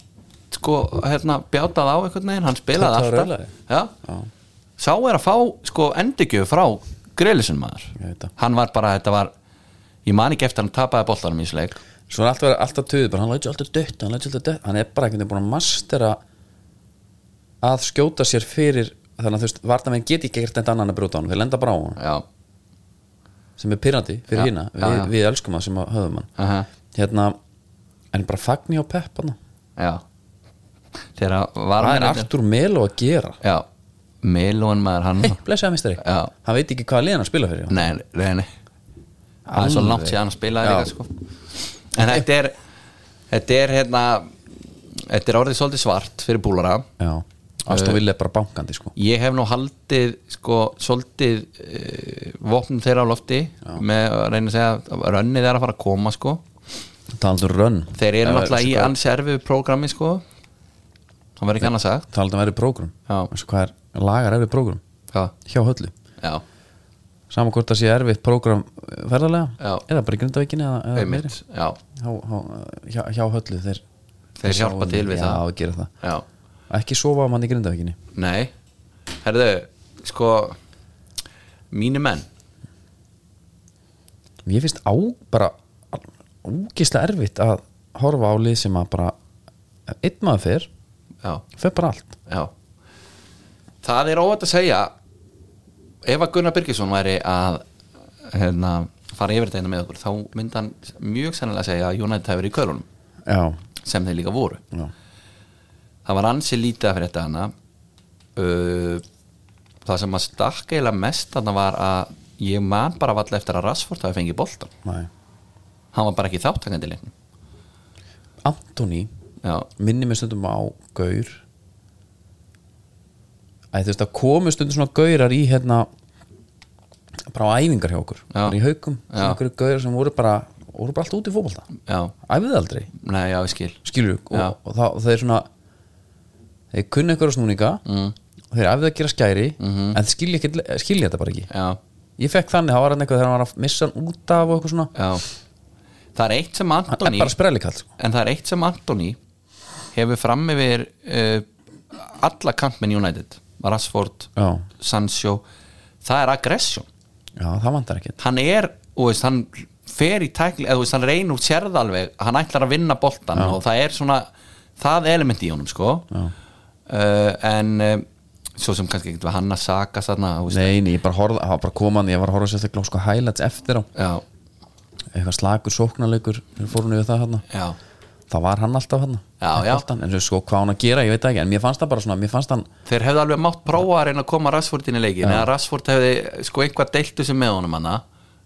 sko, hérna, bjátað á einhvern veginn hann spilaði alltaf. raulaði. Já. sá er að fá, sko, endurgjöf frá Grelisson maður. Hann var bara, þetta var ég man ekki eftir að hann tapaði boltanum í sleik svo er alltaf, alltaf töðu, bara hann lætur alltaf dött hann lætur alltaf dött, hann er bara einhvern veginn búin að mastera að skjóta sér fyrir þannig að þú veist, varnamenn get ekki ekkert annan að brjóta á hann, þeir lenda bara á hann já, sem er pyrrandi fyrir Já, hína, já, við, já. við elskum það sem að höfum hann. Aha, hérna, en bara fagni á Pep hann já þegar að var er Artur Melo að gera? Já, Melón maður hann. Hei, blessaði mistari, Já. hann veit ekki hvað liðan að spila fyrir. Nei, nei, nei. Það er svo langt síðan hann spilaði Já. líka sko. en þetta er þetta er hérna þetta er orðið svolítið svart fyrir búlara já, Aston Villa er bara bankandi sko. ég hef nú haldið sko svolítið uh, vopnum þeirra á lofti með að reyna að segja að rönnið er að fara að koma sko. Talandi um rönn. Þeir eru Ef- náttúrulega í sko, ansi erfið prógrami sko það verður ekki annað sagt. Um erfið prógram Já. Veistu hvað er lagar erfið prógram Hvað? hjá höllu. Já, saman hvort það sé erfitt prógram ferðarlega Já. eða bara í Grindavíkinni eða, eða meiri einmitt já, hjá, hjá, hjá, hjá höllu þeir, Þeir hjálpa til við. já, það. Það. Ekki sofa mann í Grindavíkinni. Nei, herðu, sko Mínu menn. Mér finnst á bara ógislega erfitt að horfa á lið sem að bara einn maður fer, Fer bara allt. Já. Það er óvægt að segja Ef að Gunnar Birgisson væri að hérna, fara yfir þetta einu með okkur þá myndi hann mjög sennilega segja að United hefur í körunum Já, sem þeir líka voru. Já, Það var ansi lítið að fyrir þetta hana. Uh, Það sem að stakka eiginlega mest þarna var að ég man bara valla eftir að Rashford hafi fengið boltan næ Hann var bara ekki þáttakandi leiknum. Antoni, Já, minni mér stundum á gaur. Æ, þú veist að komu stundum svona gaurar í hérna bara á æfingar hjá okkur. Já. bara í haukum, Já. svona einhverju gaurar sem voru bara voru bara allt út í já, æfið aldrei, nei, já, skil. Skilur og, og, það, og þeir svona þeir kunna einhverja snúninga. Mm. þeir æfið að gera skæri Mhm. en þeir skilja, ekki, skilja þetta bara ekki. Já, ég fekk þannig, það var eitthvað þegar hann var að missa hann út af og eitthvað svona. Já. Það er eitt sem er Antoni sko. En það er eitt sem Antoni hefur fram yfir uh, alla kantmenn United. Rashford, já, Sancho. Það er aggression. Já, það vantar ekkert. Hann er, og veist, hann fer í tækli, eða þú veist, hann reynur sérðalveg hann ætlar að vinna boltan og það er svona það element í honum sko. Uh, en uh, svo sem kannski ekki hann að saka þarna, þú veist, nei, nei, ég bara var bara koman ég var að horfa sérstaklega sko highlights eftir á. Já, eitthvað slagur sóknarleikur fórum við það hann já, það var hann alltaf hann Já, já. en svo sko hvað hann að gera, ég veit ekki en mér fannst það bara svona, mér fannst hann þeir hefðu alveg mátt prófa að reyna að koma Rashford inn í leikin eða Rashford hefði sko einhvað deiltu sem með honum hana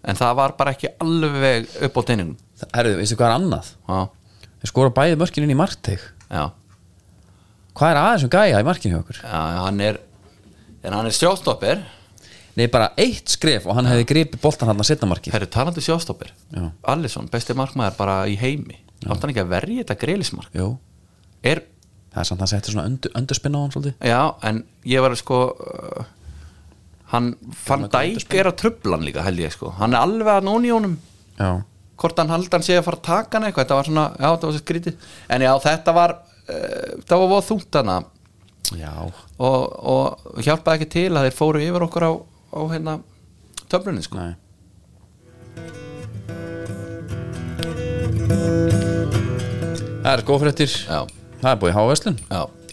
en það var bara ekki alveg upp á teiningum Herðu, veistu hvað er annað? já, Þeir skora bæði mörkin inn í markteg já, Hvað er aðeins um gæja í markinu hjá okkur? já, hann er en hann er sjóstoppir Nei, bara eitt skref og hann hefði gripið boltan hann að setna markið. Herru, talandi sjóstoppir Já. Alisson, besti markmaður bara í heimi átt hann ekki að verja þetta greilismark Jú, er, það er samt að hann setti svona undur, undurspinna á hann svolítið. Já, en ég var sko uh, hann fann dæk er að trublan líka held ég sko, hann er alveg að nóni í honum. Já, hvort hann haldi hann sé að fara að taka hann eitthvað þetta var svona, já, þetta var svo skrítið. En já, þetta var, uh, það var þungt hana já. Og, og hjálpaði ekki til að þeir fóru yfir okkur á, á hérna töflunni sko. Nei Það er góð fréttir. Það er búið í háveslun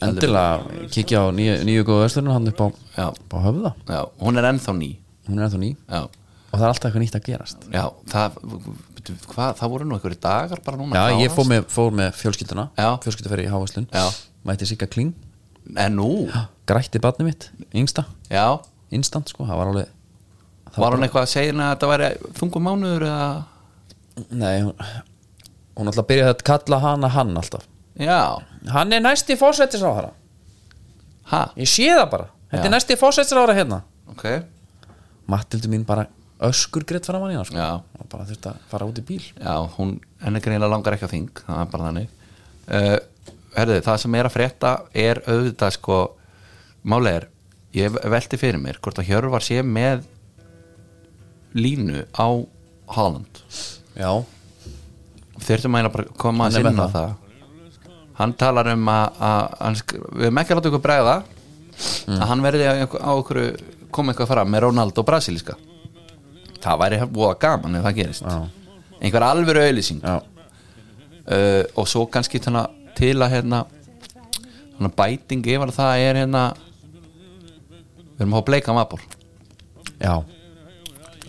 Endilega kíkja á nýju, nýju góðu veslunum hann upp á, á höfða já, hún er ennþá ný. Hún er ennþá ný. Já, og það er alltaf eitthvað nýtt að gerast. Já, það hvað, það voru nú einhverju dagar bara núna? Já, ég fór með, fór með fjölskylduna. Fjölskylduferði í háveslun Já. Mætti Sigga Kling. Grætti barnið mitt, yngsta. Já, Instant sko, það var alveg það var hún eitthvað að segja að þetta væri þungum mánuður eða, Nei, hún, hún alltaf byrjaði að kalla hana hann alltaf. Já, Hann er næsti fórsættisráðara ha, Ég sé það bara, þetta Já. er næsti fórsættisráðara hérna. Ok. Mattildu mín bara öskur greitt fram hann hérna sko. Já. og bara þurfti að fara út í bíl. Já, hún, henni greinilega langar ekki að þing það er bara þannig. Uh, herðu, það sem er að frétta er auðvitað sko málega er, ég velti fyrir mér hvort að Hjörvar sé með línu á Haaland. Já, þurftum að koma að sinna það. hann talar um að, að við erum ekki að láta ykkur bregða Mm. að hann verði á, á ykkur koma eitthvað fram með Ronaldo brasilíska. Það væri búið gaman ef það gerist. Já. einhver alvöru auðlýsing uh, og svo kannski þannig, til að hérna bæting yfir það er hérna við erum að fá bleikan vapor já.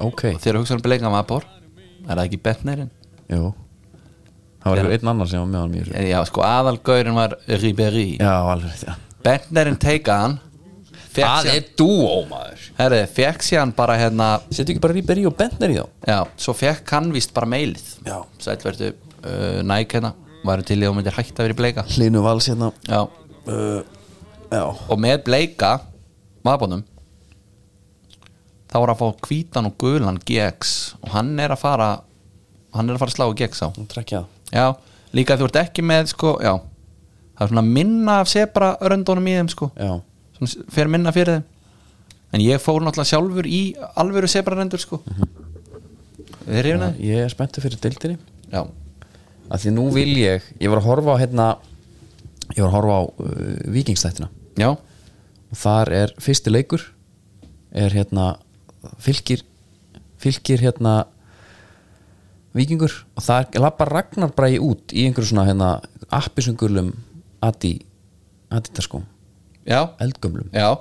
Ok, þegar hugsa um bleikan vapor er það ekki betnerinn jú Það var einn annar sem var með hann mér já sko aðalgaurin var Ribéry. Já, alveg já. Betnerinn teika hann. Það er dúó maður. Herri, fekk síðan bara hérna Settu ekki bara Ríberi og Bentner í þá? Já, svo fekk hann víst bara meilið Já. sælverdu uh, næk hérna. Varum til í þú myndir hægt að vera í bleika. Hlinu Vals hérna. Já, uh, Já. Og með bleika vapnum þá er að fá hvítan og gulan GX og hann er að fara hann er að fara að slá GX á. Nú trekkja. það já, líka þú ert ekki með sko, já, það er svona minna af sebra öröndunum í þeim sko. Já. Svona fer minna fyrir þeim. En ég fór náttúrulega sjálfur í alvöru sebrarendur sko. Við erum Já, það Ég er spenntur fyrir deildinni. Já, að Því nú vil ég Ég var að horfa á hérna Ég var að horfa á uh, vikingstættina já, og þar er fyrsti leikur er hérna fylgir fylgir hérna vikingur og það lappar Ragnar Bræði út í einhverju svona hérna appisungulum adi adidaskóm, já, eldgömlum. Já.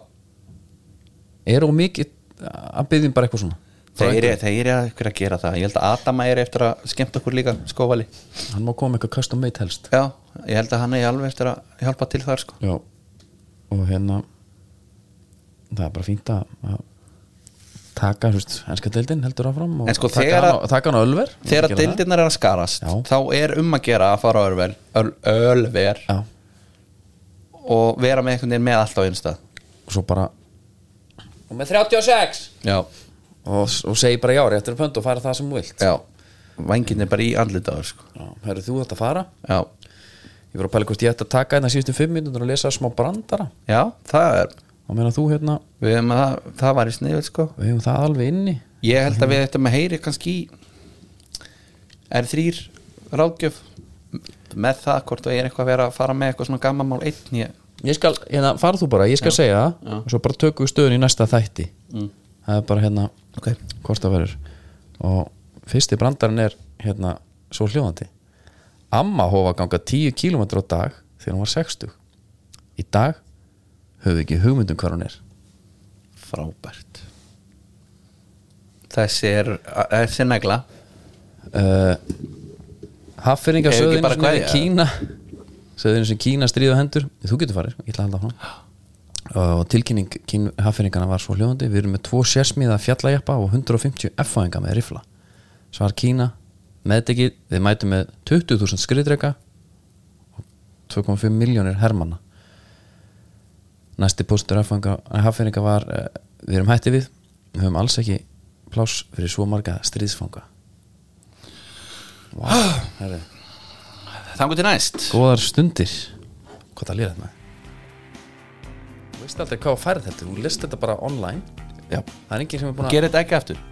Er og mikið að byggjum bara eitthvað svona? Þeir, eru ykkur að gera það. Ég held að Adama er eftir að skemmta okkur líka skóvali. Hann má koma eitthvað custom made helst. Já, ég held að hann er alveg eftir að hjálpa til þar sko. Já. og hérna það er bara fínt að taka, þú veist, enska deildin heldur áfram og sko, taka, hann, á- taka hann á Ölver. Þegar deildirnar er að skarast Já. þá er um að gera að fara á ölver, öl, ölver Já, og vera með einhvern veginn með allt á einu stað. Og svo bara og með 36 já, og, og segi bara já, réttur upp hönd og fara það sem þú vilt. Já. Vangin er bara í andlitaður sko. Herru þú þetta að fara. Já, ég var að pæla hvort ég ætti að taka hérna síðustu fimm minútur og lesa smá brandara. Já það er og meina þú hérna, við hefum að það, var í sniðið sko. Við hefum það alveg inni. Ég held að við ættum að heyri kannski er þrýr ráðgjöf með það hvort það er eitthvað að vera að fara með eitthvað svona gammamál einn ég, ég skal, hérna, fara þú bara, ég skal segja það og svo bara tökum við stöðun í næsta þætti. Mm. það er bara hérna ok, hvort það verður. Og fyrsti brandarinn er hérna svo hljóðandi. Amma hófa ganga 10 km á dag þegar hún var 60 í dag höfðu ekki hugmyndum hvað hún er. Frábært. Þessi er þessi er negla. Uh, Haffyringa Hefur ekki söðinu bara sem er í? Kína söðinu sem Kína stríða hendur. Þú getur farið, ég ætla að halda áfram. Og tilkynning kín, Haffyringana var svo hljóðandi við erum með tvo sérsmíða fjallajappa og 150 F-fæðinga með rifla svar Kína meðtekið, við mætum með 20.000 skriðdrega og 2,5 miljónir hermanna næsti póstur haffenninga var uh, við erum hætti við. Við höfum alls ekki pláss fyrir svo marga stríðsfanga. Vá, *sighs* herri. Þangur til næst. Góðar stundir. Hvað það lýðað með Þú veist aldrei hvað að færa þetta Þú lest þetta bara online. Já. Það er enginn sem er búin að Gerið þetta ekki aftur